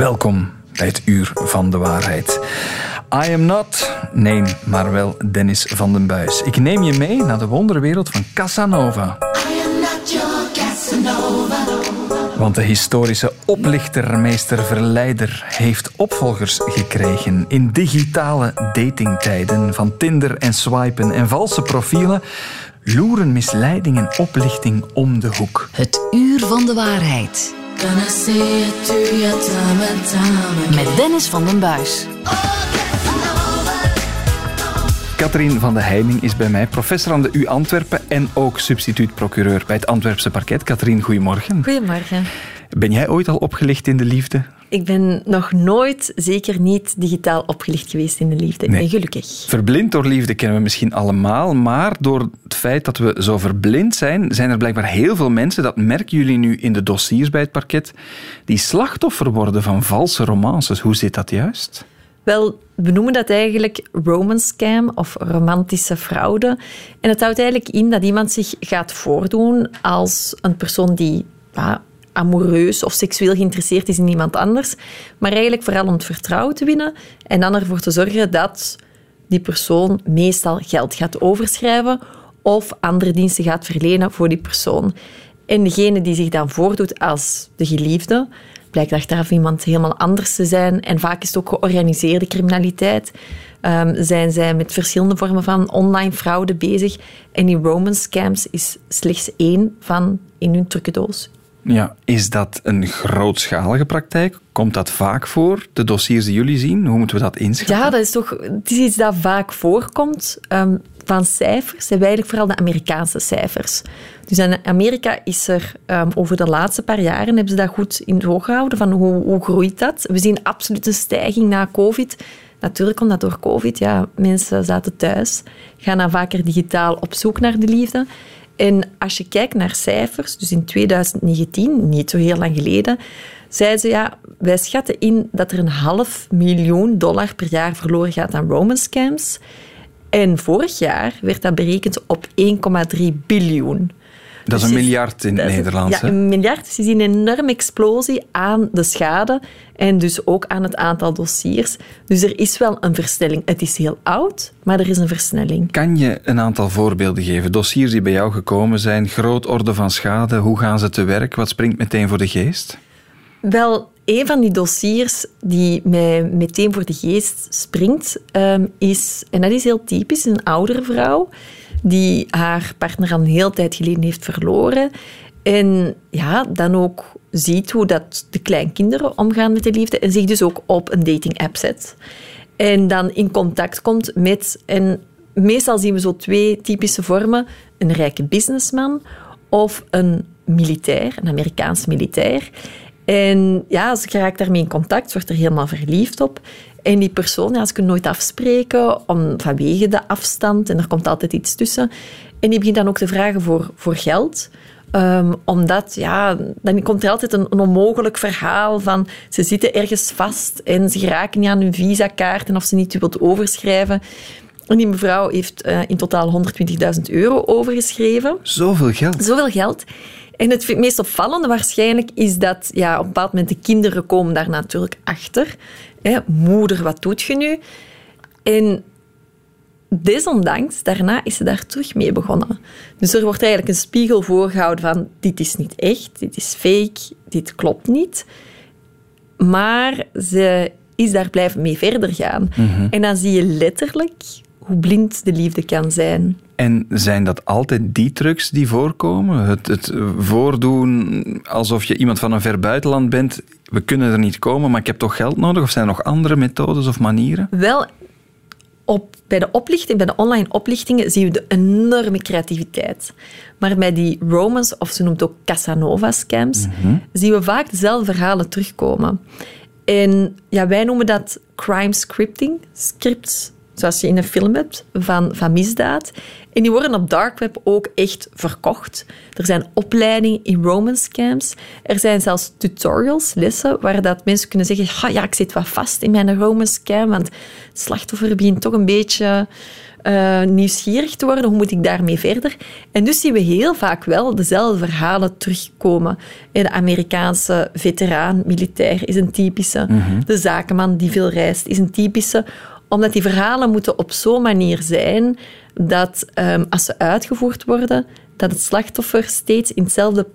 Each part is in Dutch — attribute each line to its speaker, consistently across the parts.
Speaker 1: Welkom bij het Uur van de Waarheid. I am not, nee, maar wel Dennis van den Buis. Ik neem je mee naar de wonderwereld van Casanova.
Speaker 2: I am not your Casanova.
Speaker 1: Want de historische oplichter, meester Verleider heeft opvolgers gekregen. In digitale datingtijden van Tinder en swipen en valse profielen loeren misleiding en oplichting om de hoek.
Speaker 3: Het uur van de waarheid. Met Dennis van den Buis.
Speaker 1: Katrien van de Heijning is bij mij, professor aan de U Antwerpen en ook substituut-procureur bij het Antwerpse parket. Katrien, goedemorgen.
Speaker 4: Goedemorgen.
Speaker 1: Ben jij ooit al opgelicht in de liefde?
Speaker 4: Ik ben nog nooit, zeker niet digitaal opgelicht geweest in de liefde. Ik
Speaker 1: Nee.
Speaker 4: ben gelukkig.
Speaker 1: Verblind door liefde kennen we misschien allemaal, maar door het feit dat we zo verblind zijn, zijn er blijkbaar heel veel mensen, dat merken jullie nu in de dossiers bij het parket, die slachtoffer worden van valse romances. Hoe zit dat juist?
Speaker 4: Wel, we noemen dat eigenlijk romance scam of romantische fraude. En het houdt eigenlijk in dat iemand zich gaat voordoen als een persoon die ja, amoureus of seksueel geïnteresseerd is in iemand anders, maar eigenlijk vooral om het vertrouwen te winnen en dan ervoor te zorgen dat die persoon meestal geld gaat overschrijven of andere diensten gaat verlenen voor die persoon. En degene die zich dan voordoet als de geliefde, blijkt achteraf iemand helemaal anders te zijn. En vaak is het ook georganiseerde criminaliteit. Ehm, zijn zij met verschillende vormen van online fraude bezig. En die romance scams is slechts één van in hun trucendoos.
Speaker 1: Ja, is dat een grootschalige praktijk? Komt dat vaak voor? De dossiers die jullie zien, hoe moeten we dat inschatten?
Speaker 4: Ja, dat is toch het is iets dat vaak voorkomt. Ehm, van cijfers hebben we eigenlijk vooral de Amerikaanse cijfers. Dus in Amerika is er ehm, over de laatste paar jaren hebben ze dat goed in het oog gehouden van hoe, hoe groeit dat. We zien absoluut een stijging na COVID. Natuurlijk komt dat door COVID. Ja, mensen zaten thuis, gaan dan vaker digitaal op zoek naar de liefde. En als je kijkt naar cijfers, dus in 2019, niet zo heel lang geleden, zeiden ze ja, wij schatten in dat er een half miljoen dollar per jaar verloren gaat aan romance scams. En vorig jaar werd dat berekend op 1,3 biljoen.
Speaker 1: Dat is
Speaker 4: Dus
Speaker 1: een
Speaker 4: je-
Speaker 1: miljard in het Nederlands.
Speaker 4: Ja, een miljard. Dus je ziet een enorme explosie aan de schade en dus ook aan het aantal dossiers. Dus er is wel een versnelling. Het is heel oud, maar er is een versnelling.
Speaker 1: Kan je een aantal voorbeelden geven? Dossiers die bij jou gekomen zijn, groot orde van schade, hoe gaan ze te werk? Wat springt meteen voor de geest?
Speaker 4: Wel, een van die dossiers die mij meteen voor de geest springt, ehm, is, en dat is heel typisch, een oudere vrouw die haar partner al een heel tijd geleden heeft verloren. En ja, dan ook ziet hoe dat de kleinkinderen omgaan met de liefde en zich dus ook op een dating-app zet. En dan in contact komt met, en meestal zien we zo twee typische vormen, een rijke businessman of een militair, een Amerikaans militair. En ja, ze geraakt daarmee in contact, wordt er helemaal verliefd op. En die persoon, ja, ze kunnen nooit afspreken om, vanwege de afstand en er komt altijd iets tussen. En die begint dan ook te vragen voor, voor geld. Ehm, omdat, ja, dan komt er altijd een, een onmogelijk verhaal van ze zitten ergens vast en ze geraken niet aan hun visakaart en of ze niet wilt overschrijven. En die mevrouw heeft eh, in totaal 120.000 euro overgeschreven.
Speaker 1: Zoveel geld.
Speaker 4: Zoveel geld. En het meest opvallende waarschijnlijk is dat ja, op een bepaald moment de kinderen komen daar natuurlijk achter. Hè, moeder, wat doet je nu? En desondanks, daarna is ze daar terug mee begonnen. Dus er wordt eigenlijk een spiegel voorgehouden van dit is niet echt, dit is fake, dit klopt niet. Maar ze is daar blijven mee verder gaan. En dan zie je letterlijk hoe blind de liefde kan zijn.
Speaker 1: En zijn dat altijd die trucs die voorkomen? Het, het voordoen alsof je iemand van een ver buitenland bent. We kunnen er niet komen, maar ik heb toch geld nodig? Of zijn er nog andere methodes of manieren?
Speaker 4: Wel, op, bij de oplichting, bij de online oplichtingen, zien we de enorme creativiteit. Maar bij die romance, of ze noemt ook Casanova-scams, zien we vaak dezelfde verhalen terugkomen. En ja, wij noemen dat crime scripting, scripts zoals je in een film hebt, van, van misdaad. En die worden op dark web ook echt verkocht. Er zijn opleidingen in romance scams. Er zijn zelfs tutorials, lessen, waar dat mensen kunnen zeggen "Ah, ja, ik zit wat vast in mijn romance scam, want het slachtoffer begint toch een beetje eh, nieuwsgierig te worden. Hoe moet ik daarmee verder? En dus zien we heel vaak wel dezelfde verhalen terugkomen. De Amerikaanse veteraan, militair, is een typische. De zakenman die veel reist, is een typische. Omdat die verhalen moeten op zo'n manier zijn dat ehm, als ze uitgevoerd worden, dat het slachtoffer steeds in hetzelfde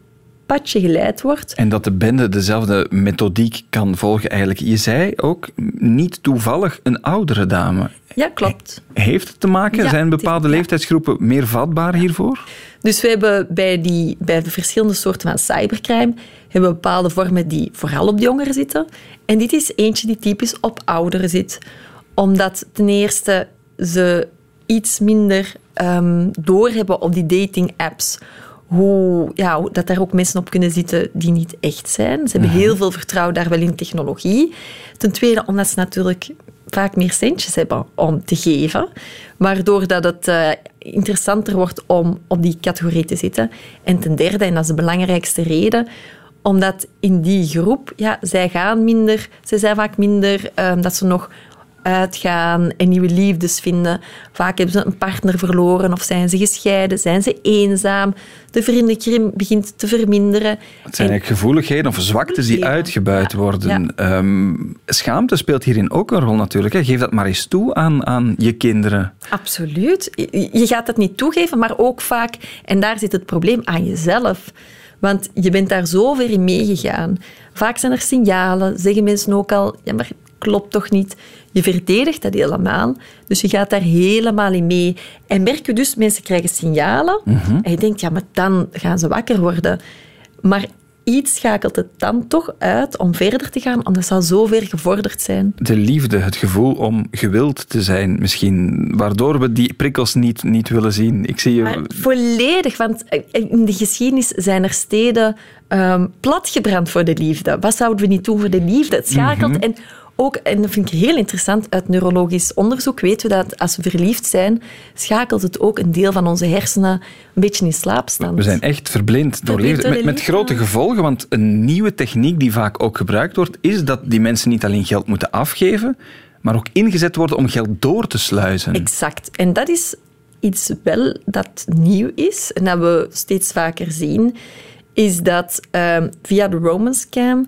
Speaker 4: padje geleid wordt.
Speaker 1: En dat de bende dezelfde methodiek kan volgen eigenlijk. Je zei ook niet toevallig een oudere dame.
Speaker 4: Ja, klopt.
Speaker 1: Heeft het te maken?
Speaker 4: Ja,
Speaker 1: Zijn bepaalde
Speaker 4: ja.
Speaker 1: leeftijdsgroepen meer vatbaar hiervoor?
Speaker 4: Dus we hebben bij, die, bij de verschillende soorten van cybercrime hebben we bepaalde vormen die vooral op de jongeren zitten. En dit is eentje die typisch op ouderen zit. Omdat ten eerste ze iets minder ehm, doorhebben op die dating apps. Hoe, ja, dat daar ook mensen op kunnen zitten die niet echt zijn. Ze hebben heel veel vertrouwen daar wel in technologie. Ten tweede omdat ze natuurlijk vaak meer centjes hebben om te geven. Waardoor dat het eh, interessanter wordt om op die categorie te zitten. En ten derde, en dat is de belangrijkste reden, omdat in die groep, ja, zij gaan minder, zij zijn vaak minder ehm, dat ze nog uitgaan en nieuwe liefdes vinden. Vaak hebben ze een partner verloren of zijn ze gescheiden, zijn ze eenzaam. De vriendenkring begint te verminderen.
Speaker 1: Het zijn
Speaker 4: En-
Speaker 1: gevoeligheden of zwaktes die uitgebuit worden.
Speaker 4: ja.
Speaker 1: Ehm, schaamte speelt hierin ook een rol natuurlijk. Hè. Geef dat maar eens toe aan, aan je kinderen.
Speaker 4: Absoluut. Je- Je gaat dat niet toegeven, maar ook vaak, en daar zit het probleem, aan jezelf. Want je bent daar zo ver in meegegaan. Vaak zijn er signalen, zeggen mensen ook al, ja, maar klopt toch niet? Je verdedigt dat helemaal, dus je gaat daar helemaal in mee. En merk je dus, mensen krijgen signalen en je denkt, ja, maar dan gaan ze wakker worden. Maar iets schakelt het dan toch uit om verder te gaan, omdat ze al zo ver gevorderd zijn.
Speaker 1: De liefde, het gevoel om gewild te zijn misschien, waardoor we die prikkels niet, niet willen zien. Ik zie je...
Speaker 4: Maar volledig, want in de geschiedenis zijn er steden ehm, platgebrand voor de liefde. Wat zouden we niet doen voor de liefde? Het schakelt. En ook, en dat vind ik heel interessant, uit neurologisch onderzoek weten we dat als we verliefd zijn, schakelt het ook een deel van onze hersenen een beetje in slaapstand.
Speaker 1: We zijn echt verblind door liefde. Met, met grote gevolgen, want een nieuwe techniek die vaak ook gebruikt wordt, is dat die mensen niet alleen geld moeten afgeven, maar ook ingezet worden om geld door te sluizen.
Speaker 4: Exact. En dat is iets wel dat nieuw is en dat we steeds vaker zien, is dat ehm, via de romance scam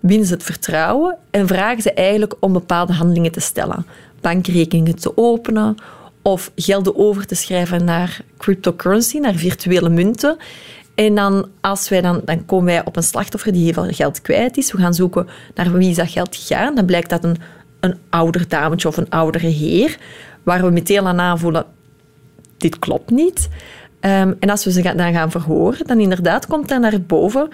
Speaker 4: winnen ze het vertrouwen en vragen ze eigenlijk om bepaalde handelingen te stellen. Bankrekeningen te openen of gelden over te schrijven naar cryptocurrency, naar virtuele munten. En dan, als wij dan, dan komen wij op een slachtoffer die heel veel geld kwijt is. We gaan zoeken naar wie is dat geld gegaan. Dan blijkt dat een, een ouder dametje of een oudere heer, waar we meteen aan aanvoelen, dit klopt niet. Ehm, en als we ze dan gaan verhoren, dan inderdaad komt dan naar boven,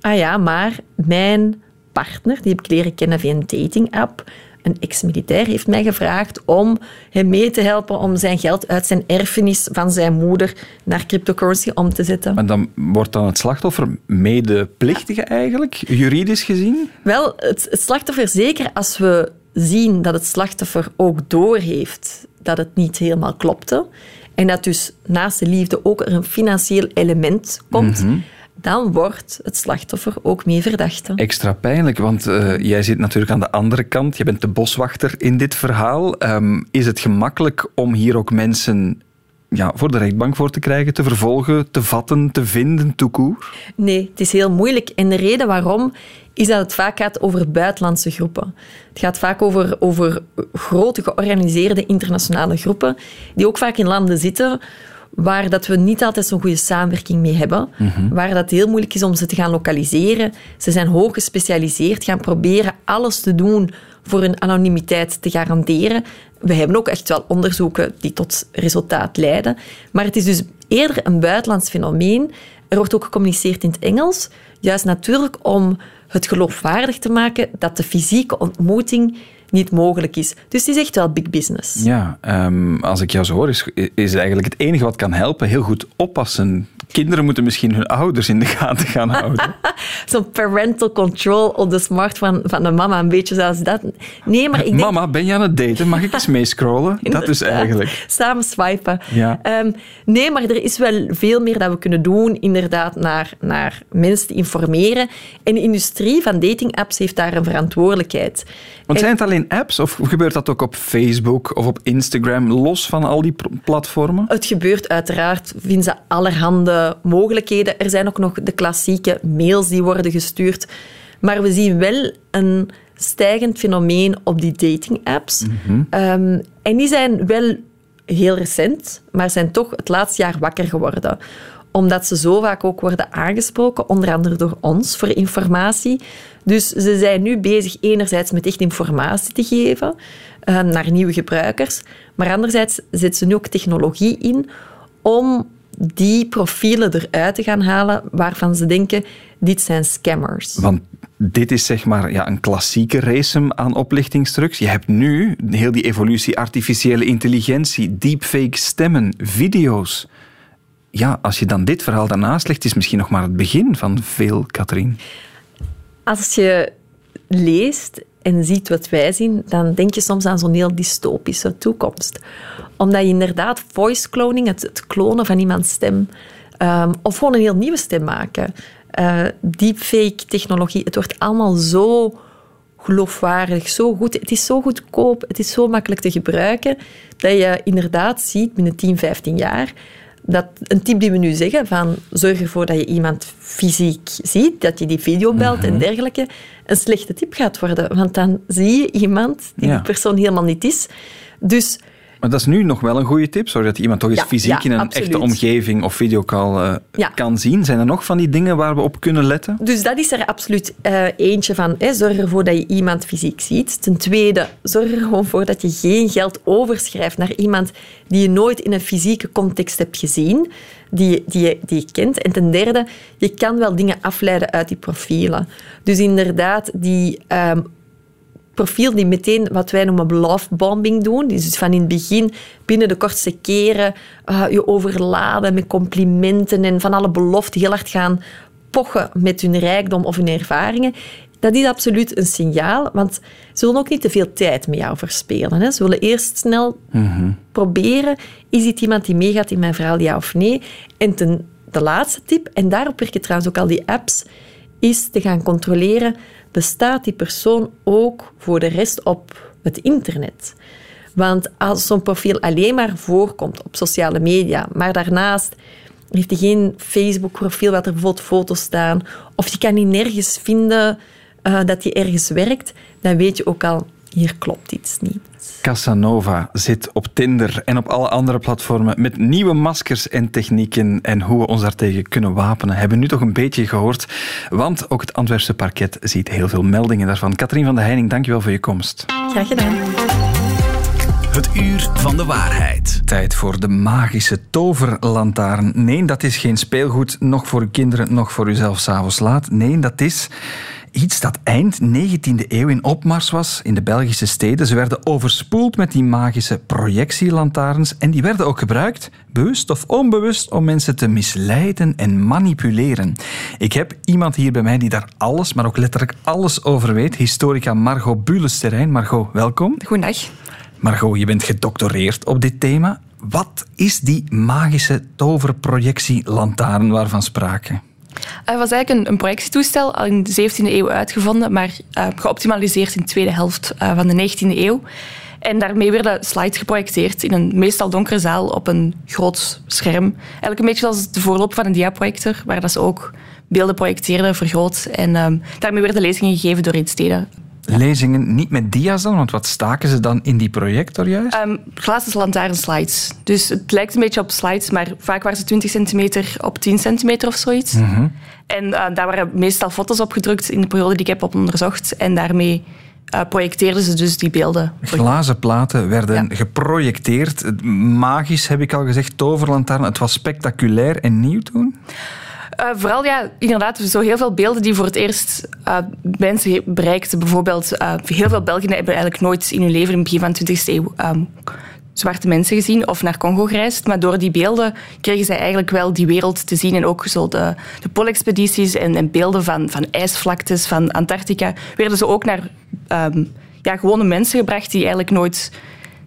Speaker 4: ah ja, maar mijn partner, die heb ik leren kennen via een dating-app, een ex-militair, heeft mij gevraagd om hem mee te helpen om zijn geld uit zijn erfenis van zijn moeder naar cryptocurrency om te zetten.
Speaker 1: En dan wordt dan het slachtoffer medeplichtige eigenlijk, juridisch gezien?
Speaker 4: Wel, het, het slachtoffer, zeker als we zien dat het slachtoffer ook doorheeft dat het niet helemaal klopte, en dat dus naast de liefde ook er een financieel element komt, dan wordt het slachtoffer ook mee verdachte.
Speaker 1: Extra pijnlijk, want eh, jij zit natuurlijk aan de andere kant. Je bent de boswachter in dit verhaal. Ehm, is het gemakkelijk om hier ook mensen ja, voor de rechtbank voor te krijgen, te vervolgen, te vatten, te vinden, toekoer?
Speaker 4: Nee, het is heel moeilijk. En de reden waarom is dat het vaak gaat over buitenlandse groepen. Het gaat vaak over, over grote georganiseerde internationale groepen, die ook vaak in landen zitten waar dat we niet altijd zo'n goede samenwerking mee hebben, waar dat heel moeilijk is om ze te gaan lokaliseren. Ze zijn hoog gespecialiseerd, gaan proberen alles te doen voor hun anonimiteit te garanderen. We hebben ook echt wel onderzoeken die tot resultaat leiden. Maar het is dus eerder een buitenlands fenomeen. Er wordt ook gecommuniceerd in het Engels, juist natuurlijk om het geloofwaardig te maken dat de fysieke ontmoeting niet mogelijk is. Dus het is echt wel big business.
Speaker 1: Ja, ehm, als ik jou zo hoor, is, is eigenlijk het enige wat kan helpen heel goed oppassen. Kinderen moeten misschien hun ouders in de gaten gaan houden.
Speaker 4: Zo'n parental control op de smartphone van de mama, een beetje zoals dat. Nee, maar ik denk...
Speaker 1: Mama, ben je aan het daten? Mag ik eens meescrollen? dat is eigenlijk...
Speaker 4: Samen swipen.
Speaker 1: Ja.
Speaker 4: Ehm, nee, maar er is wel veel meer dat we kunnen doen, inderdaad, naar, naar mensen te informeren. En de industrie van datingapps heeft daar een verantwoordelijkheid.
Speaker 1: Want
Speaker 4: En-
Speaker 1: zijn het alleen apps of gebeurt dat ook op Facebook of op Instagram, los van al die platformen?
Speaker 4: Het gebeurt uiteraard, vinden ze allerhande mogelijkheden. Er zijn ook nog de klassieke mails die worden gestuurd. Maar we zien wel een stijgend fenomeen op die dating-apps. Ehm, en die zijn wel heel recent, maar zijn toch het laatste jaar wakker geworden omdat ze zo vaak ook worden aangesproken, onder andere door ons, voor informatie. Dus ze zijn nu bezig enerzijds met echt informatie te geven eh, naar nieuwe gebruikers, maar anderzijds zetten ze nu ook technologie in om die profielen eruit te gaan halen waarvan ze denken, dit zijn scammers.
Speaker 1: Want dit is zeg maar ja, een klassieke race aan oplichtingstrucs. Je hebt nu heel die evolutie artificiële intelligentie, deepfake stemmen, video's. Ja, als je dan dit verhaal daarnaast legt, is misschien nog maar het begin van veel, Katrien.
Speaker 4: Als je leest en ziet wat wij zien, dan denk je soms aan zo'n heel dystopische toekomst. Omdat je inderdaad voice cloning, het, het klonen van iemands stem, ehm, of gewoon een heel nieuwe stem maken, eh, deepfake technologie, het wordt allemaal zo geloofwaardig, zo goed. Het is zo goedkoop, het is zo makkelijk te gebruiken, dat je inderdaad ziet binnen 10, 15 jaar dat een tip die we nu zeggen, van zorg ervoor dat je iemand fysiek ziet, dat je die video belt en dergelijke, een slechte tip gaat worden. Want dan zie je iemand die
Speaker 1: Ja.
Speaker 4: die persoon helemaal niet is. Dus
Speaker 1: Maar dat is nu nog wel een goede tip, zodat iemand toch eens
Speaker 4: Ja,
Speaker 1: fysiek
Speaker 4: ja,
Speaker 1: in een
Speaker 4: absoluut.
Speaker 1: echte omgeving of videocall eh,
Speaker 4: Ja.
Speaker 1: kan zien. Zijn er nog van die dingen waar we op kunnen letten?
Speaker 4: Dus dat is er absoluut eh, eentje van. Hè. Zorg ervoor dat je iemand fysiek ziet. Ten tweede, zorg er gewoon voor dat je geen geld overschrijft naar iemand die je nooit in een fysieke context hebt gezien, die, je- die, je, die je kent. En ten derde, je kan wel dingen afleiden uit die profielen. Dus inderdaad, die ehm, profiel die meteen wat wij noemen lovebombing doen. Die dus van in het begin, binnen de kortste keren, eh, je overladen met complimenten en van alle beloften heel hard gaan pochen met hun rijkdom of hun ervaringen. Dat is absoluut een signaal, want ze willen ook niet te veel tijd met jou verspelen. Hè. Ze willen eerst snel proberen, is dit iemand die meegaat in mijn verhaal, ja of nee? En ten, de laatste tip, en daarop werken trouwens ook al die apps, is te gaan controleren, bestaat die persoon ook voor de rest op het internet? Want als zo'n profiel alleen maar voorkomt op sociale media, maar daarnaast heeft hij geen Facebook-profiel waar er bijvoorbeeld foto's staan, of je kan niet nergens vinden eh, dat hij ergens werkt, dan weet je ook al, hier klopt iets niet.
Speaker 1: Casanova zit op Tinder en op alle andere platformen met nieuwe maskers en technieken en hoe we ons daartegen kunnen wapenen. Hebben we nu toch een beetje gehoord, want ook het Antwerpse parket ziet heel veel meldingen daarvan. Katrien van de Heining, dankjewel voor je komst.
Speaker 4: Graag gedaan.
Speaker 5: Het uur van de waarheid.
Speaker 1: Tijd voor de magische toverlantaarn. Nee, dat is geen speelgoed, nog voor uw kinderen, nog voor uzelf s'avonds laat. Nee, dat is iets dat eind 19e eeuw in opmars was in de Belgische steden. Ze werden overspoeld met die magische projectielantaarns en die werden ook gebruikt, bewust of onbewust, om mensen te misleiden en manipuleren. Ik heb iemand hier bij mij die daar alles, maar ook letterlijk alles over weet. Historica Margot Bulesterrein. Margot, welkom.
Speaker 6: Goedendag.
Speaker 1: Margot, je bent gedoctoreerd op dit thema. Wat is die magische toverprojectielantaarn waarvan sprake?
Speaker 6: Het was eigenlijk een, projectietoestel al in de 17e eeuw uitgevonden, maar eh, geoptimaliseerd in de tweede helft eh, van de 19e eeuw. En daarmee werden slides geprojecteerd in een meestal donkere zaal op een groot scherm. Eigenlijk een beetje zoals de voorloper van een diaprojector, waar dat ze ook beelden projecteerden, vergroot. En ehm, daarmee werden lezingen gegeven door in steden.
Speaker 1: Lezingen niet met dia's dan, want wat staken ze dan in die projector juist?
Speaker 6: Um, glazen lantaarnslides. Dus het lijkt een beetje op slides, maar vaak waren ze 20 centimeter op 10 centimeter of zoiets. En uh, daar waren meestal foto's op gedrukt in de periode die ik heb op onderzocht. En daarmee uh, projecteerden ze dus die beelden.
Speaker 1: Glazen platen werden
Speaker 6: Ja.
Speaker 1: geprojecteerd. Magisch heb ik al gezegd, toverlantaarn. Het was spectaculair en nieuw toen?
Speaker 6: Uh, vooral, ja, inderdaad, zo heel veel beelden die voor het eerst uh, mensen bereikten. Bijvoorbeeld, uh, heel veel Belgen hebben eigenlijk nooit in hun leven in het begin van de 20e eeuw um, zwarte mensen gezien of naar Congo gereisd. Maar door die beelden kregen zij eigenlijk wel die wereld te zien. En ook zo de, de poolexpedities en, en, beelden van, van ijsvlaktes, van Antarctica, werden ze ook naar um, ja, gewone mensen gebracht die eigenlijk nooit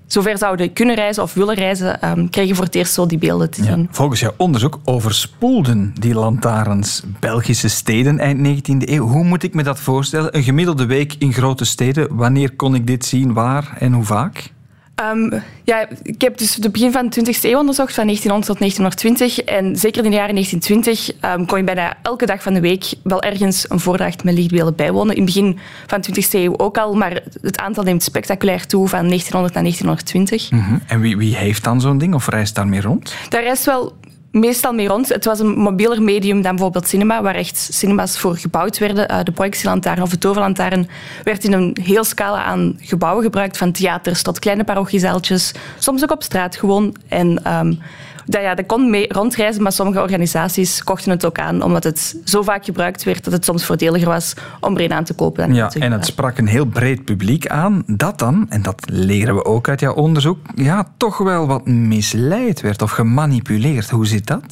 Speaker 6: zover zouden kunnen reizen of willen reizen, um, kregen voor het eerst zo die beelden te zien.
Speaker 1: volgens jouw onderzoek overspoelden die lantaarns Belgische steden eind 19e eeuw. Hoe moet ik me dat voorstellen? Een gemiddelde week in grote steden. Wanneer kon ik dit zien? Waar en hoe vaak?
Speaker 6: Um, ja, ik heb dus het begin van de 20e eeuw onderzocht, van 1900 tot 1920. En zeker in de jaren 1920 um, kon je bijna elke dag van de week wel ergens een voordracht met lichtbeelden bijwonen. In het begin van de 20e eeuw ook al, maar het aantal neemt spectaculair toe van 1900 naar 1920.
Speaker 1: Mm -hmm. En wie, wie heeft dan zo'n ding of reist daarmee rond?
Speaker 6: Daar reist wel meestal mee rond. Het was een mobieler medium dan bijvoorbeeld cinema, waar echt cinema's voor gebouwd werden. Uh, de projectielantaarn of de toverlantaarn werd in een heel scala aan gebouwen gebruikt, van theaters tot kleine parochiezaaltjes, soms ook op straat gewoon. En um, dat, ja, dat kon mee rondreizen, maar sommige organisaties kochten het ook aan, omdat het zo vaak gebruikt werd dat het soms voordeliger was om er een aan te kopen.
Speaker 1: ja, en het sprak een heel breed publiek aan, dat dan, en dat leren we ook uit jouw onderzoek, ja, toch wel wat misleid werd of gemanipuleerd. Hoe zit dat?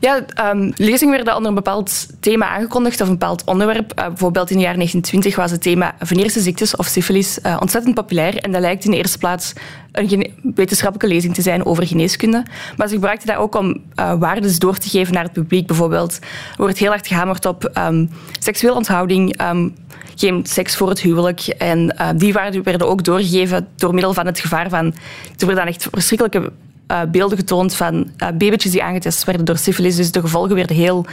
Speaker 6: Ja, um, lezingen werden onder een bepaald thema aangekondigd of een bepaald onderwerp. Uh, bijvoorbeeld in de jaren 1920 was het thema venerische ziektes of syfilis uh, ontzettend populair. En dat lijkt in de eerste plaats een wetenschappelijke lezing te zijn over geneeskunde. Maar ze gebruikten dat ook om uh, waardes door te geven naar het publiek. Bijvoorbeeld wordt heel hard gehamerd op um, seksuele onthouding, um, geen seks voor het huwelijk. En uh, die waarden werden ook doorgegeven door middel van het gevaar van... Er werden dan echt verschrikkelijke uh, beelden getoond van babytjes die aangetest werden door syfilis. Dus de gevolgen werden heel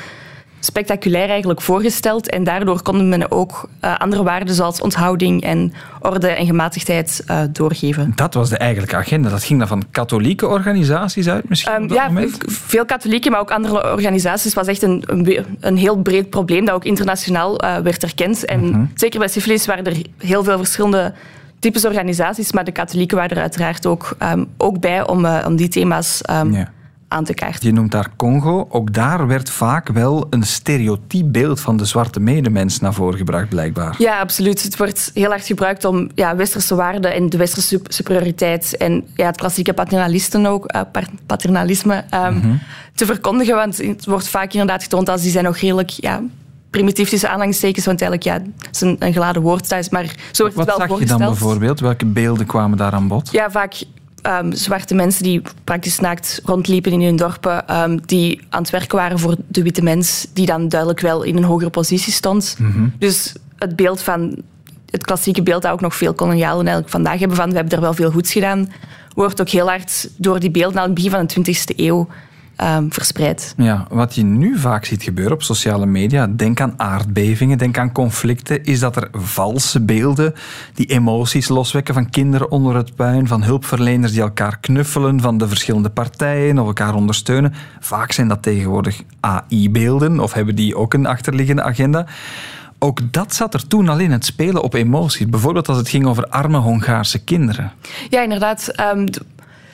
Speaker 6: spectaculair eigenlijk voorgesteld. En daardoor konden men ook uh, andere waarden zoals onthouding en orde en gematigdheid uh, doorgeven.
Speaker 1: Dat was de eigenlijke agenda. Dat ging dan van katholieke organisaties uit misschien? Um,
Speaker 6: ja, moment? veel katholieke, maar ook andere organisaties. Was echt een, een, een, heel breed probleem dat ook internationaal uh, werd erkend. En -hmm. zeker bij syfilis waren er heel veel verschillende types organisaties, maar de katholieken waren er uiteraard ook, um, ook bij om, om die thema's um, ja aan te.
Speaker 1: Je noemt daar Congo. Ook daar werd vaak wel een stereotyp beeld van de zwarte medemens naar voren gebracht, blijkbaar.
Speaker 6: Ja, absoluut. Het wordt heel hard gebruikt om ja, westerse waarden en de westerse superioriteit en ja, het klassieke paternalisten ook, uh, paternalisme um, mm -hmm. te verkondigen. Want het wordt vaak inderdaad getoond als die zijn nog redelijk ja, primitief tussen aanhalingstekens, want eigenlijk ja, het is een, een geladen woord thuis, maar zo wordt
Speaker 1: Wat
Speaker 6: het wel
Speaker 1: zag je dan bijvoorbeeld? Welke beelden kwamen daar aan bod?
Speaker 6: Ja, vaak um, zwarte mensen die praktisch naakt rondliepen in hun dorpen, um, die aan het werken waren voor de witte mens, die dan duidelijk wel in een hogere positie stond. Mm -hmm. Dus het beeld van het klassieke beeld dat ook nog veel kolonialen eigenlijk vandaag hebben van we hebben er wel veel goeds gedaan, wordt ook heel hard door die beelden aan het begin van de 20e eeuw um, verspreid.
Speaker 1: Ja, wat je nu vaak ziet gebeuren op sociale media, denk aan aardbevingen, denk aan conflicten, is dat er valse beelden die emoties loswekken van kinderen onder het puin, van hulpverleners die elkaar knuffelen, van de verschillende partijen of elkaar ondersteunen. Vaak zijn dat tegenwoordig AI-beelden of hebben die ook een achterliggende agenda. Ook dat zat er toen al in, het spelen op emoties. Bijvoorbeeld als het ging over arme Hongaarse kinderen.
Speaker 6: Ja, inderdaad. Um,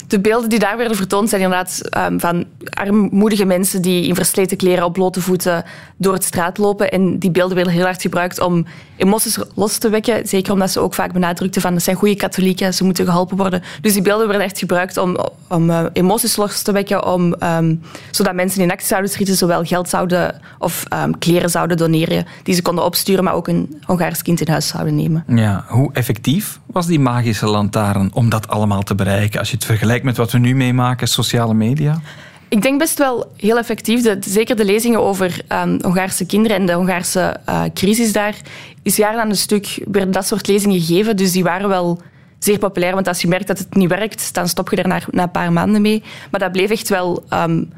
Speaker 6: de beelden die daar werden vertoond zijn inderdaad um, van armoedige mensen die in versleten kleren op blote voeten door het straat lopen. En die beelden werden heel hard gebruikt om emoties los te wekken. Zeker omdat ze ook vaak benadrukten van, dat zijn goede katholieken, ze moeten geholpen worden. Dus die beelden werden echt gebruikt om, om uh, emoties los te wekken, om, um, zodat mensen in actie zouden schieten, zowel geld zouden of um, kleren zouden doneren die ze konden opsturen, maar ook een Hongaars kind in huis zouden nemen.
Speaker 1: Ja, hoe effectief was die magische lantaarn om dat allemaal te bereiken als je het vergelijkt met wat we nu meemaken, sociale media?
Speaker 6: Ik denk best wel heel effectief. Zeker de lezingen over um, Hongaarse kinderen en de Hongaarse uh, crisis daar, is jaren aan een stuk werden dat soort lezingen gegeven. Dus die waren wel zeer populair. Want als je merkt dat het niet werkt, dan stop je er na, een paar maanden mee. Maar dat bleef echt wel um,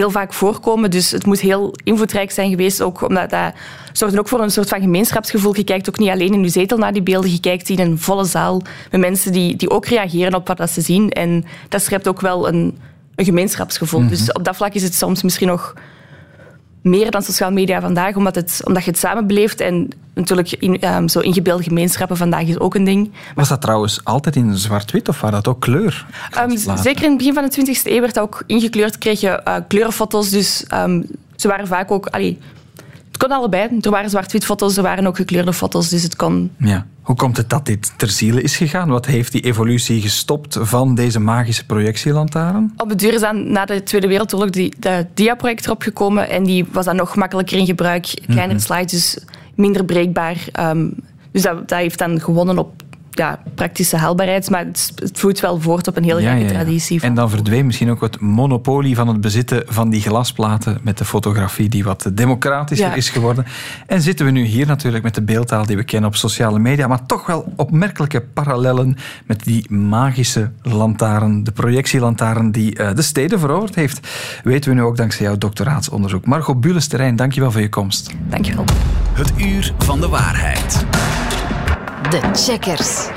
Speaker 6: heel vaak voorkomen. Dus het moet heel invloedrijk zijn geweest. Ook omdat dat zorgde ook voor een soort van gemeenschapsgevoel. Je kijkt ook niet alleen in je zetel naar die beelden. Je kijkt in een volle zaal met mensen die, die ook reageren op wat ze zien. En dat schept ook wel een, een gemeenschapsgevoel. Mm-hmm. Dus op dat vlak is het soms misschien nog meer dan sociale media vandaag, omdat, het, omdat je het samen beleeft. En natuurlijk in, um, zo ingebeelde gemeenschappen vandaag is ook een ding.
Speaker 1: Was dat trouwens altijd in zwart-wit of was dat ook kleur?
Speaker 6: Um, zeker in het begin van de 20e eeuw werd dat ook ingekleurd. Kreeg je uh, kleurenfoto's, dus um, ze waren vaak ook... Allee, het kon allebei. Er waren zwart-wit foto's, er waren ook gekleurde foto's, dus het kon...
Speaker 1: Ja. Hoe komt het dat dit ter ziele is gegaan? Wat heeft die evolutie gestopt van deze magische projectielantaarn?
Speaker 6: Op het duur is dan na de Tweede Wereldoorlog die, de dia-project erop gekomen en die was dan nog makkelijker in gebruik. Kleinere slides, dus minder breekbaar. Ehm, dus dat, dat heeft dan gewonnen op ja, praktische haalbaarheid, maar het, het vloeit wel voort op een heel
Speaker 1: Ja,
Speaker 6: rijke
Speaker 1: ja, ja.
Speaker 6: traditie.
Speaker 1: En dan verdween misschien ook het monopolie van het bezitten van die glasplaten met de fotografie die wat democratischer
Speaker 6: Ja.
Speaker 1: is geworden. En zitten we nu hier natuurlijk met de beeldtaal die we kennen op sociale media, maar toch wel opmerkelijke parallellen met die magische lantaarn, de projectielantaarn die eh, de steden veroverd heeft. Weten we nu ook dankzij jouw doctoraatsonderzoek. Margot Bules-Terrein, dankjewel voor je komst.
Speaker 6: Dankjewel.
Speaker 5: Het uur van de waarheid.
Speaker 3: De checkers.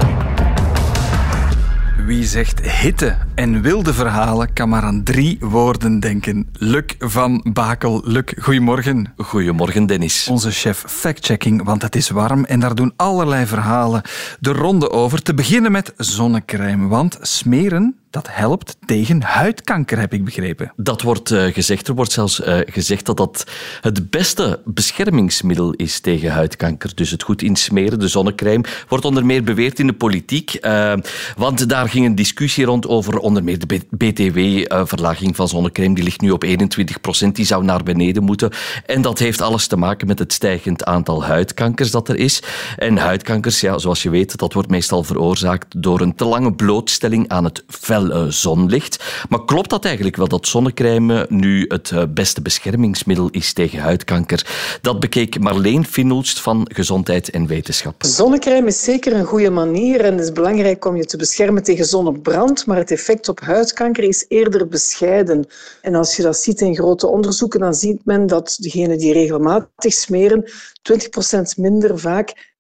Speaker 1: Wie zegt hitte en wilde verhalen kan maar aan drie woorden denken. Luc van Bakel. Luc, goedemorgen.
Speaker 7: Goedemorgen, Dennis.
Speaker 1: Onze chef factchecking, want het is warm en daar doen allerlei verhalen de ronde over. Te beginnen met zonnecrème, want smeren, dat helpt tegen huidkanker, heb ik begrepen.
Speaker 7: Dat wordt eh, gezegd. Er wordt zelfs eh, gezegd dat dat het beste beschermingsmiddel is tegen huidkanker. Dus het goed insmeren, de zonnecrème, wordt onder meer beweerd in de politiek. eh, want daar ging een discussie rond over onder meer de BTW-verlaging van zonnecrème. Die ligt nu op 21 procent. Die zou naar beneden moeten. En dat heeft alles te maken met het stijgend aantal huidkankers dat er is. En huidkankers, ja, zoals je weet, dat wordt meestal veroorzaakt door een te lange blootstelling aan het eh, zonlicht. Maar klopt dat eigenlijk wel, dat zonnecrème nu het eh, beste beschermingsmiddel is tegen huidkanker? Dat bekeek Marleen Finulst van Gezondheid en Wetenschap.
Speaker 8: Zonnecrème is zeker een goede manier en het is belangrijk om je te beschermen tegen zonnebrand, maar het effect op huidkanker is eerder bescheiden. En als je dat ziet in grote onderzoeken, dan ziet men dat degenen die regelmatig smeren 20% minder vaak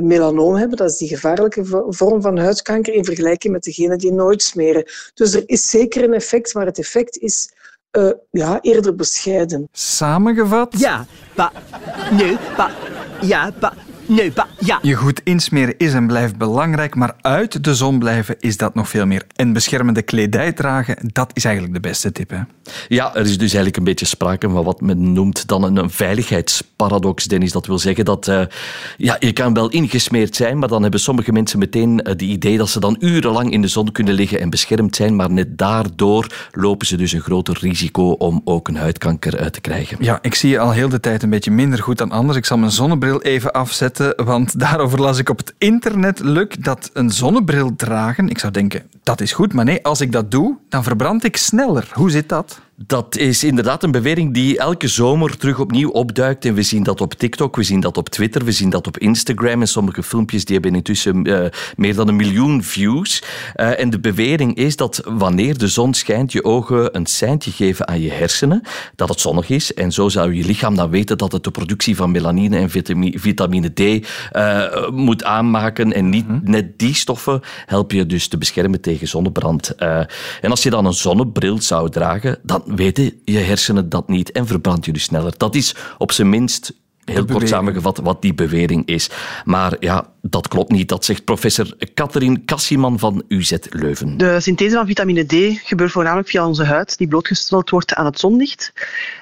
Speaker 8: melanoom hebben. Dat is die gevaarlijke vo- vorm van huidkanker in vergelijking met degenen die nooit smeren. Dus er is zeker een effect, maar het effect is eh, ja, eerder bescheiden.
Speaker 1: Samengevat,
Speaker 9: Ja, pa. Nee, pa. Ja, pa. Nee, pa. Ja.
Speaker 1: je goed insmeren is en blijft belangrijk, maar uit de zon blijven is dat nog veel meer. En beschermende kledij dragen, dat is eigenlijk de beste tip. Hè?
Speaker 7: Ja, er is dus eigenlijk een beetje sprake van wat men noemt dan een, een veiligheidsparadox, Dennis. Dat wil zeggen dat eh, ja, je kan wel ingesmeerd zijn, maar dan hebben sommige mensen meteen het idee dat ze dan urenlang in de zon kunnen liggen en beschermd zijn, maar net daardoor lopen ze dus een groter risico om ook een huidkanker uit te krijgen.
Speaker 1: Ja, ik zie je al heel de tijd een beetje minder goed dan anders. Ik zal mijn zonnebril even afzetten, want daarover las ik op het internet, Luc, dat een zonnebril dragen, ik zou denken, dat is goed, maar nee, als ik dat doe, dan verbrand ik sneller. Hoe zit dat?
Speaker 7: Dat is inderdaad een bewering die elke zomer terug opnieuw opduikt. En we zien dat op TikTok, we zien dat op Twitter, we zien dat op Instagram. En sommige filmpjes die hebben intussen eh, meer dan een miljoen views. Eh, en de bewering is dat wanneer de zon schijnt, je ogen een seintje geven aan je hersenen dat het zonnig is. En zo zou je lichaam dan weten dat het de productie van melanine en vitami- vitamine D eh, moet aanmaken. En niet net die stoffen helpen je dus te beschermen tegen zonnebrand. En als je dan een zonnebril zou dragen, dan weten je hersenen dat niet en verbrand je dus sneller. Dat is op zijn minst heel kort samengevat wat die bewering is. Maar ja, dat klopt niet. Dat zegt professor Catherine Kassiman van UZ Leuven.
Speaker 10: De synthese van vitamine D gebeurt voornamelijk via onze huid, die blootgesteld wordt aan het zonlicht.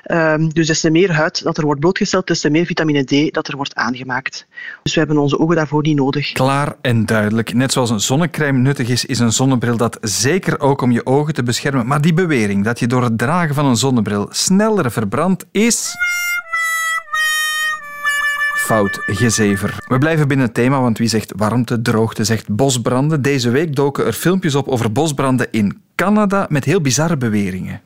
Speaker 10: Ehm, dus des te meer huid dat er wordt blootgesteld, des te meer vitamine D dat er wordt aangemaakt. Dus we hebben onze ogen daarvoor niet nodig.
Speaker 1: Klaar en duidelijk. Net zoals een zonnecrème nuttig is, is een zonnebril dat zeker ook om je ogen te beschermen. Maar die bewering dat je door het dragen van een zonnebril sneller verbrandt, is... Fout, gezever. We blijven binnen het thema, want wie zegt warmte, droogte, zegt bosbranden. Deze week doken er filmpjes op over bosbranden in Canada met heel bizarre beweringen.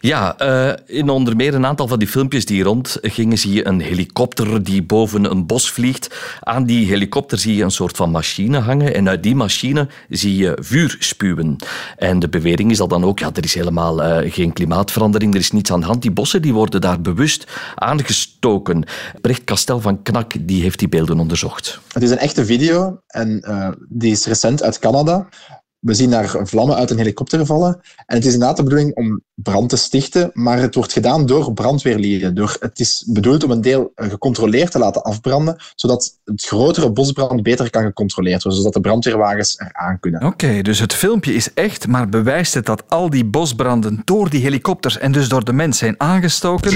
Speaker 7: Ja, eh, in onder meer een aantal van die filmpjes die rondgingen, zie je een helikopter die boven een bos vliegt. Aan die helikopter zie je een soort van machine hangen en uit die machine zie je vuur spuwen. En de bewering is dat dan ook, ja, er is helemaal eh, geen klimaatverandering, er is niets aan de hand. Die bossen die worden daar bewust aangestoken. Brecht Kastel van Knak die heeft die beelden onderzocht.
Speaker 11: Het is een echte video en eh, die is recent uit Canada. We zien daar vlammen uit een helikopter vallen. En het is inderdaad de bedoeling om brand te stichten, maar het wordt gedaan door brandweerlieden. Door, het is bedoeld om een deel eh, gecontroleerd te laten afbranden, zodat het grotere bosbrand beter kan gecontroleerd worden, zodat de brandweerwagens eraan kunnen.
Speaker 1: Oké, dus het filmpje is echt, maar bewijst het dat al die bosbranden door die helikopters en dus door de mens zijn aangestoken?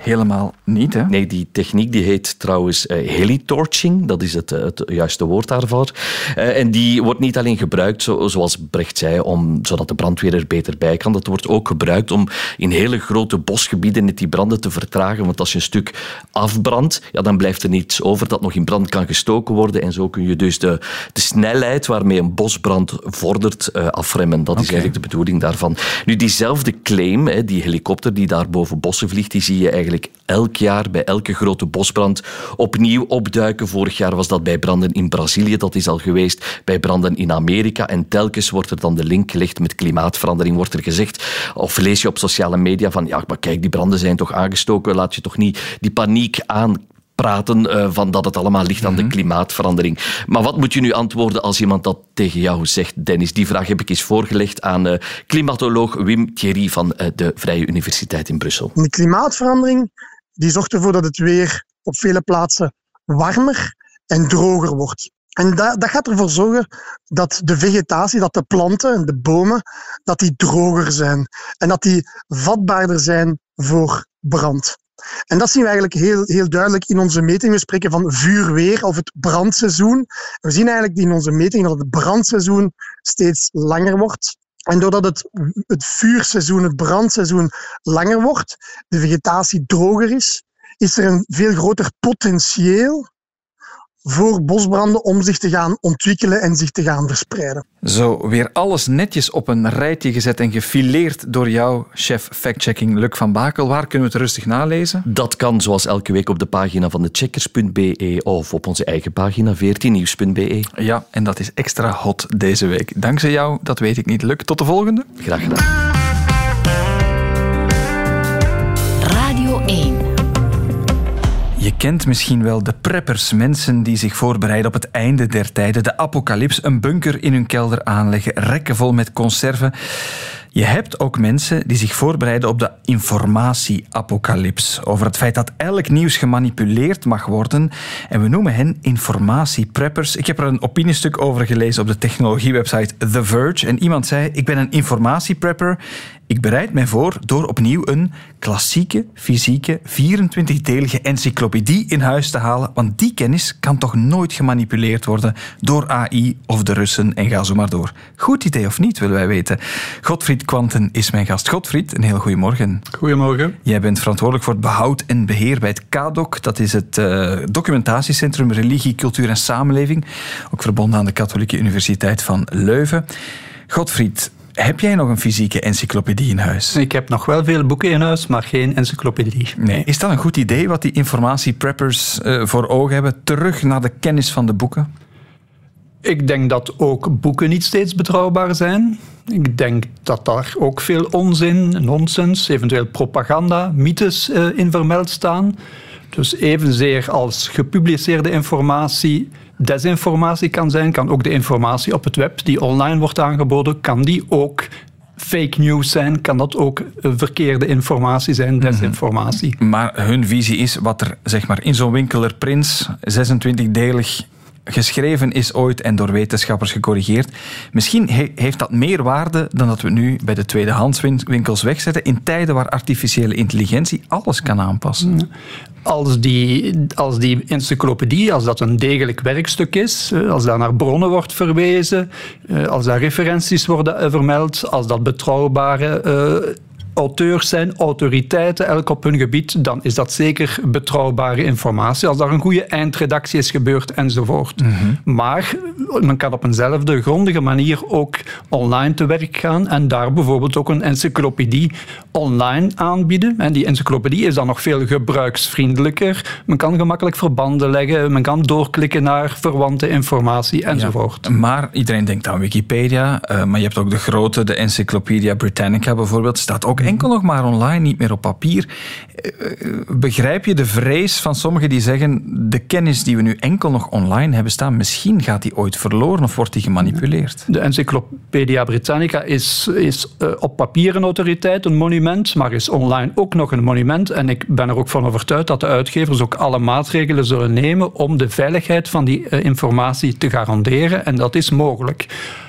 Speaker 1: Helemaal niet. Hè?
Speaker 7: Nee, die techniek die heet trouwens uh, helitorching. Dat is het, het juiste woord daarvoor. Uh, en die wordt niet alleen gebruikt, zo, zoals Brecht zei, om, zodat de brandweer er beter bij kan. Dat wordt ook gebruikt om in hele grote bosgebieden net die branden te vertragen. Want als je een stuk afbrandt, ja, dan blijft er niets over dat nog in brand kan gestoken worden. En zo kun je dus de, de snelheid waarmee een bosbrand vordert uh, afremmen. Dat is eigenlijk de bedoeling daarvan. Nu, diezelfde claim, hè, die helikopter die daar boven bossen vliegt, die zie je eigenlijk elk jaar bij elke grote bosbrand opnieuw opduiken. Vorig jaar was dat bij branden in Brazilië, dat is al geweest, bij branden in Amerika. En telkens wordt er dan de link gelegd met klimaatverandering, wordt er gezegd. Of lees je op sociale media van, ja, maar kijk, die branden zijn toch aangestoken, laat je toch niet die paniek aan praten uh, van dat het allemaal ligt aan de mhm. klimaatverandering. Maar wat moet je nu antwoorden als iemand dat tegen jou zegt, Dennis? Die vraag heb ik eens voorgelegd aan uh, klimatoloog Wim Thierry van uh, de Vrije Universiteit in Brussel.
Speaker 12: De klimaatverandering die zorgt ervoor dat het weer op vele plaatsen warmer en droger wordt. En dat, dat gaat ervoor zorgen dat de vegetatie, dat de planten en de bomen, dat die droger zijn. En dat die vatbaarder zijn voor brand. En dat zien we eigenlijk heel, heel duidelijk in onze metingen. We spreken van vuurweer of het brandseizoen. We zien eigenlijk in onze metingen dat het brandseizoen steeds langer wordt. En doordat het, het vuurseizoen, het brandseizoen langer wordt, de vegetatie droger is, is er een veel groter potentieel voor bosbranden om zich te gaan ontwikkelen en zich te gaan verspreiden.
Speaker 1: Zo, weer alles netjes op een rijtje gezet en gefileerd door jouw chef factchecking Luc van Bakel. Waar kunnen we het rustig nalezen?
Speaker 7: Dat kan zoals elke week op de pagina van de checkers.be of op onze eigen pagina 14nieuws.be.
Speaker 1: Ja, en dat is extra hot deze week. Dankzij jou, dat weet ik niet. Luc, tot de volgende.
Speaker 7: Graag gedaan.
Speaker 1: Je kent misschien wel de preppers, mensen die zich voorbereiden op het einde der tijden, de apocalyps, een bunker in hun kelder aanleggen, rekken vol met conserven. Je hebt ook mensen die zich voorbereiden op de informatieapocalyps. Over het feit dat elk nieuws gemanipuleerd mag worden. En we noemen hen informatiepreppers. Ik heb er een opiniestuk over gelezen op de technologiewebsite The Verge. En iemand zei: Ik ben een informatieprepper ik bereid mij voor door opnieuw een klassieke, fysieke, 24-delige encyclopedie in huis te halen, want die kennis kan toch nooit gemanipuleerd worden door AI of de Russen en ga zo maar door. Goed idee of niet, willen wij weten. Godfried Quanten is mijn gast. Godfried, een heel goedemorgen.
Speaker 13: Goedemorgen.
Speaker 1: Jij bent verantwoordelijk voor het behoud en beheer bij het KADOC. Dat is het uh, documentatiecentrum Religie, Cultuur en Samenleving, ook verbonden aan de Katholieke Universiteit van Leuven. Godfried, heb jij nog een fysieke encyclopedie in huis?
Speaker 13: Ik heb nog wel veel boeken in huis, maar geen encyclopedie.
Speaker 1: Nee. Is dat een goed idee wat die informatiepreppers uh, voor ogen hebben? Terug naar de kennis van de boeken?
Speaker 13: Ik denk dat ook boeken niet steeds betrouwbaar zijn. Ik denk dat daar ook veel onzin, nonsens, eventueel propaganda, mythes uh, in vermeld staan. Dus evenzeer als gepubliceerde informatie desinformatie kan zijn, kan ook de informatie op het web die online wordt aangeboden, kan die ook fake news zijn, kan dat ook verkeerde informatie zijn, mhm. desinformatie.
Speaker 1: Maar hun visie is wat er zeg maar, in zo'n winkeler Prins 26-delig geschreven is ooit en door wetenschappers gecorrigeerd. Misschien heeft dat meer waarde dan dat we nu bij de tweedehandswinkels wegzetten in tijden waar artificiële intelligentie alles kan aanpassen.
Speaker 13: Als die, als die encyclopedie, als dat een degelijk werkstuk is, eh, als daar naar bronnen wordt verwezen, eh, als daar referenties worden eh, vermeld, als dat betrouwbare auteurs zijn, autoriteiten, elk op hun gebied, dan is dat zeker betrouwbare informatie. Als daar een goede eindredactie is gebeurd enzovoort. Mhm. Maar men kan op eenzelfde grondige manier ook online te werk gaan en daar bijvoorbeeld ook een encyclopedie online aanbieden. En die encyclopedie is dan nog veel gebruiksvriendelijker. Men kan gemakkelijk verbanden leggen, men kan doorklikken naar verwante informatie enzovoort.
Speaker 1: maar iedereen denkt aan Wikipedia, uh, maar je hebt ook de grote, de Encyclopedia Britannica bijvoorbeeld, staat ook enkel nog maar online, niet meer op papier. Eh, eh, begrijp je de vrees van sommigen die zeggen de kennis die we nu enkel nog online hebben staan, misschien gaat die ooit verloren of wordt die gemanipuleerd?
Speaker 13: De Encyclopedia Britannica is, is uh, op papier een autoriteit, een monument, maar is online ook nog een monument. En ik ben er ook van overtuigd dat de uitgevers ook alle maatregelen zullen nemen om de veiligheid van die informatie te garanderen. En dat is mogelijk.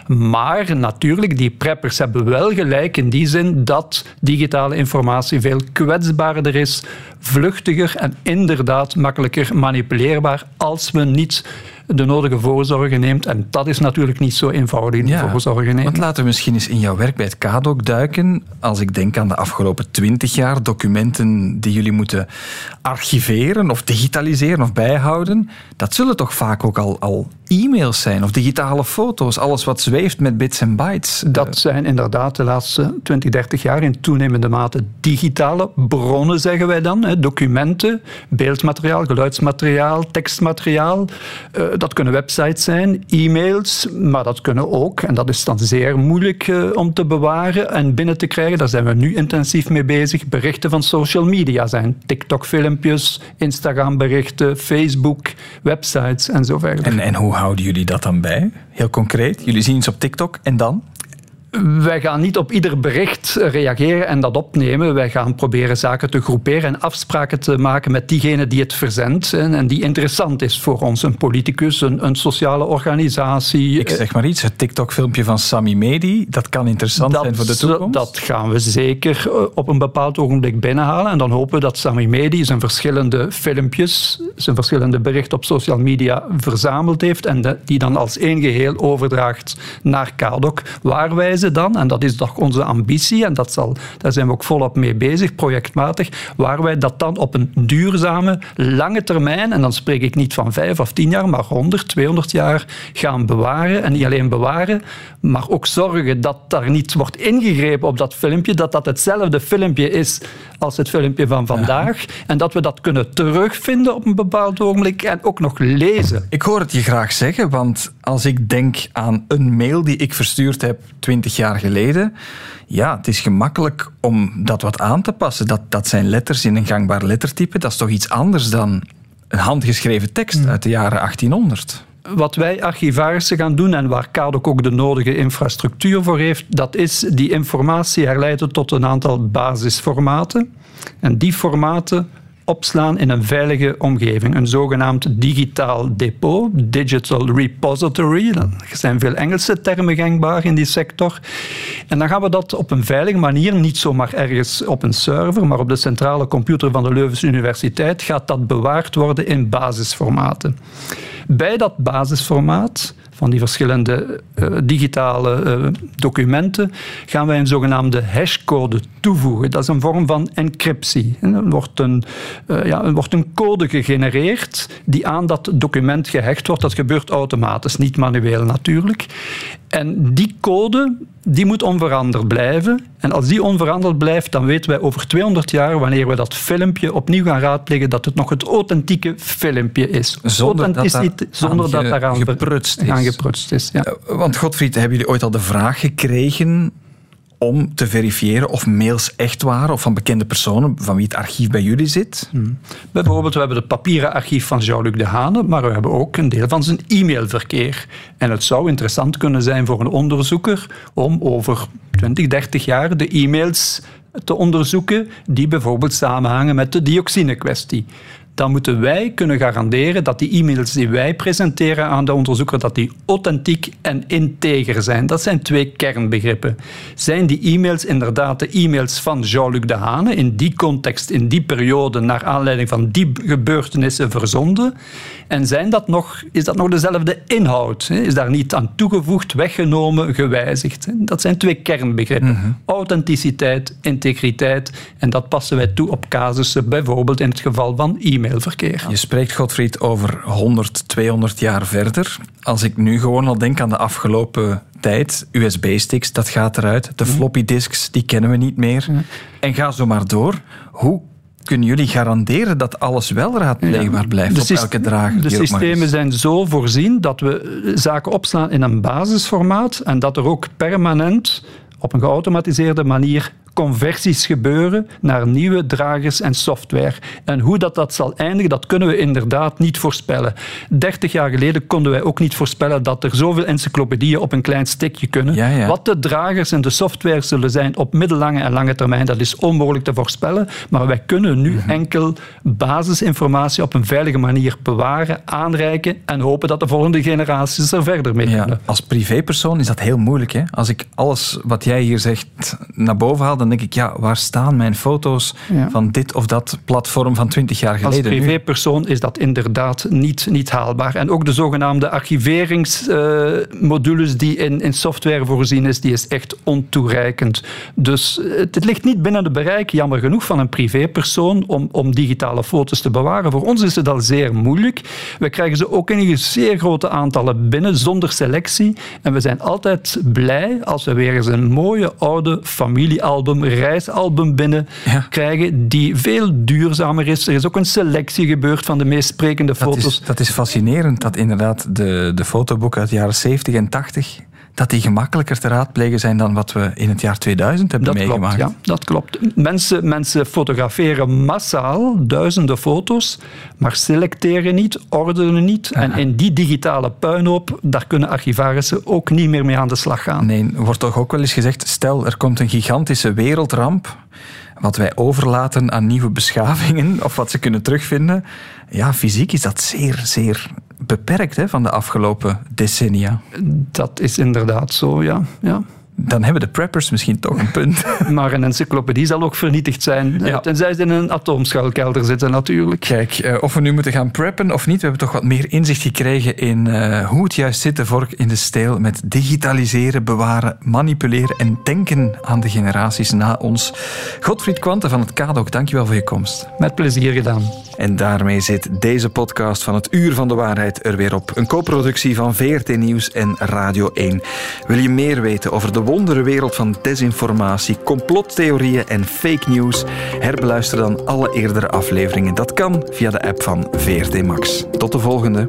Speaker 13: Maar natuurlijk, die preppers hebben wel gelijk in die zin dat digitale informatie veel kwetsbaarder is, vluchtiger en inderdaad makkelijker manipuleerbaar als we niet de nodige voorzorgen neemt. En dat is natuurlijk niet zo eenvoudig, die voorzorgen nemen.
Speaker 1: Want laten we misschien eens in jouw werk bij het KADOC duiken. Als ik denk aan de afgelopen twintig jaar, documenten die jullie moeten archiveren of digitaliseren of bijhouden, dat zullen toch vaak ook al, al e-mails zijn of digitale foto's, alles wat zweeft met bits en bytes.
Speaker 13: Dat zijn inderdaad de laatste 20, 30 jaar in toenemende mate digitale bronnen, zeggen wij dan. Documenten, beeldmateriaal, geluidsmateriaal, tekstmateriaal. Eh, dat kunnen websites zijn, e-mails, maar dat kunnen ook, en dat is dan zeer moeilijk eh, om te bewaren en binnen te krijgen, daar zijn we nu intensief mee bezig, berichten van social media zijn. TikTok-filmpjes, Instagram-berichten, Facebook, websites en zo verder.
Speaker 1: En, en hoe houden jullie dat dan bij? Heel concreet. Jullie zien iets op TikTok en dan?
Speaker 13: Wij gaan niet op ieder bericht reageren en dat opnemen. Wij gaan proberen zaken te groeperen en afspraken te maken met diegene die het verzendt en die interessant is voor ons. Een politicus, een, een sociale organisatie.
Speaker 1: Ik zeg maar iets, het TikTok-filmpje van Sami Medi, dat kan interessant zijn voor de toekomst?
Speaker 13: Dat gaan we zeker eh, op een bepaald ogenblik binnenhalen. En dan hopen we dat Sami Medi zijn verschillende filmpjes, zijn verschillende berichten op social media verzameld heeft en die dan als één geheel overdraagt naar KADOC, waar wij dan, en dat is toch onze ambitie, en dat zal, daar zijn we ook volop mee bezig, projectmatig, waar wij dat dan op een duurzame, lange termijn, en dan spreek ik niet van vijf of tien jaar, maar 100, 200 jaar gaan bewaren. En niet alleen bewaren, maar ook zorgen dat daar niet wordt ingegrepen op dat filmpje, dat dat hetzelfde filmpje is als het filmpje van vandaag. En dat we dat kunnen terugvinden op een bepaald ogenblik en ook nog lezen.
Speaker 1: Ik hoor het je graag zeggen, want als ik denk aan een mail die ik verstuurd heb 20 jaar geleden, ja, het is gemakkelijk om dat wat aan te passen. Dat, dat zijn letters in een gangbaar lettertype. Dat is toch iets anders dan een handgeschreven tekst hmm. uit de jaren 1800
Speaker 13: wat wij archivarissen gaan doen en waar KADOC ook de nodige infrastructuur voor heeft, dat is die informatie herleiden tot een aantal basisformaten. En die formaten opslaan in een veilige omgeving. Een zogenaamd digitaal depot, digital repository. Er zijn veel Engelse termen gangbaar in die sector. En dan gaan we dat op een veilige manier, niet zomaar ergens op een server, maar op de centrale computer van de Leuvense Universiteit, gaat dat bewaard worden in basisformaten. Bij dat basisformaat van die verschillende uh, digitale uh, documenten gaan wij een zogenaamde hashcode toevoegen. Dat is een vorm van encryptie. er wordt een, uh, ja, er wordt een code gegenereerd die aan dat document gehecht wordt. Dat gebeurt automatisch, niet manueel natuurlijk. En die code die moet onveranderd blijven. En als die onveranderd blijft, dan weten wij over 200 jaar, wanneer we dat filmpje opnieuw gaan raadplegen, dat het nog het authentieke filmpje is.
Speaker 1: Zonder dat, daar zonder dat daaraan geprutst is.
Speaker 13: Aan geprutst is ja.
Speaker 1: Want Godfried, hebben jullie ooit al de vraag gekregen om te verifiëren of mails echt waren of van bekende personen van wie het archief bij jullie zit? Hmm.
Speaker 13: Bijvoorbeeld, we hebben het papieren archief van Jean-Luc Dehane, maar we hebben ook een deel van zijn e-mailverkeer. En het zou interessant kunnen zijn voor een onderzoeker om over 20, 30 jaar de e-mails te onderzoeken die bijvoorbeeld samenhangen met de dioxine-kwestie dan moeten wij kunnen garanderen dat die e-mails die wij presenteren aan de onderzoeker, dat die authentiek en integer zijn. Dat zijn twee kernbegrippen. Zijn die e-mails inderdaad de e-mails van Jean-Luc Dehane in die context, in die periode, naar aanleiding van die gebeurtenissen verzonden? En zijn dat nog, is dat nog dezelfde inhoud? Is daar niet aan toegevoegd, weggenomen, gewijzigd? Dat zijn twee kernbegrippen. Mhm. Authenticiteit, integriteit. En dat passen wij toe op casussen, bijvoorbeeld in het geval van e-mailverkeer.
Speaker 1: Je spreekt, Godfried, over 100, 200 jaar verder. Als ik nu gewoon al denk aan de afgelopen tijd, USB-sticks, dat gaat eruit. De floppy disks, die kennen we niet meer. En ga zo maar door. Hoe kunnen jullie garanderen dat alles wel raadpleegbaar blijft op elke drager?
Speaker 13: De systemen zijn zo voorzien dat we zaken opslaan in een basisformaat en dat er ook permanent op een geautomatiseerde manier conversies gebeuren naar nieuwe dragers en software. En hoe dat, dat zal eindigen, dat kunnen we inderdaad niet voorspellen. 30 jaar geleden konden wij ook niet voorspellen dat er zoveel encyclopedieën op een klein stickje kunnen. Wat de dragers en de software zullen zijn op middellange en lange termijn, dat is onmogelijk te voorspellen. Maar wij kunnen nu enkel basisinformatie op een veilige manier bewaren, aanreiken en hopen dat de volgende generaties er verder mee kunnen.
Speaker 1: Als privépersoon is dat heel moeilijk. Hè? Als ik alles wat jij hier zegt naar boven haal, dan denk ik, ja, waar staan mijn foto's van dit of dat platform van 20 jaar geleden?
Speaker 13: Als privépersoon is dat inderdaad niet, niet haalbaar. En ook de zogenaamde archiveringsmodules die in, in software voorzien is, die is echt ontoereikend. Dus het, het ligt niet binnen de bereik, jammer genoeg, van een privépersoon om, om digitale foto's te bewaren. Voor ons is het al zeer moeilijk. We krijgen ze ook in zeer grote aantallen binnen, zonder selectie. En we zijn altijd blij als we weer eens een mooie oude familiealbum, reisalbum binnen krijgen, die veel duurzamer is. Er is ook een selectie gebeurd van de meest sprekende foto's.
Speaker 1: Dat is, dat is fascinerend, dat inderdaad de, de fotoboeken uit de jaren 70 en 80 dat die gemakkelijker te raadplegen zijn dan wat we in het jaar 2000 hebben
Speaker 13: dat
Speaker 1: meegemaakt.
Speaker 13: Klopt, ja, dat klopt. Mensen, mensen fotograferen massaal duizenden foto's, maar selecteren niet, ordenen niet. En in die digitale puinhoop, daar kunnen archivarissen ook niet meer mee aan de slag gaan.
Speaker 1: Nee, wordt toch ook wel eens gezegd, stel er komt een gigantische wereldramp, wat wij overlaten aan nieuwe beschavingen of wat ze kunnen terugvinden. Ja, fysiek is dat zeer, zeer beperkt hè, van de afgelopen decennia.
Speaker 13: Dat is inderdaad zo, ja. ja.
Speaker 1: Dan hebben de preppers misschien toch een punt.
Speaker 13: Maar een encyclopedie zal ook vernietigd zijn. Ja. Tenzij ze in een atoomschuilkelder zitten, natuurlijk.
Speaker 1: Kijk, uh, of we nu moeten gaan preppen of niet, we hebben toch wat meer inzicht gekregen in uh, hoe het juist zit, de vork in de steel, met digitaliseren, bewaren, manipuleren en denken aan de generaties na ons. Godfried Quante van het KADOK, dankjewel voor je komst.
Speaker 13: Met plezier gedaan.
Speaker 1: En daarmee zit deze podcast van het Uur van de Waarheid er weer op. Een co-productie van VRT Nieuws en Radio 1. Wil je meer weten over de wondere wereld van desinformatie, complottheorieën en fake news? Herbeluister dan alle eerdere afleveringen. Dat kan via de app van VRT Max. Tot de volgende.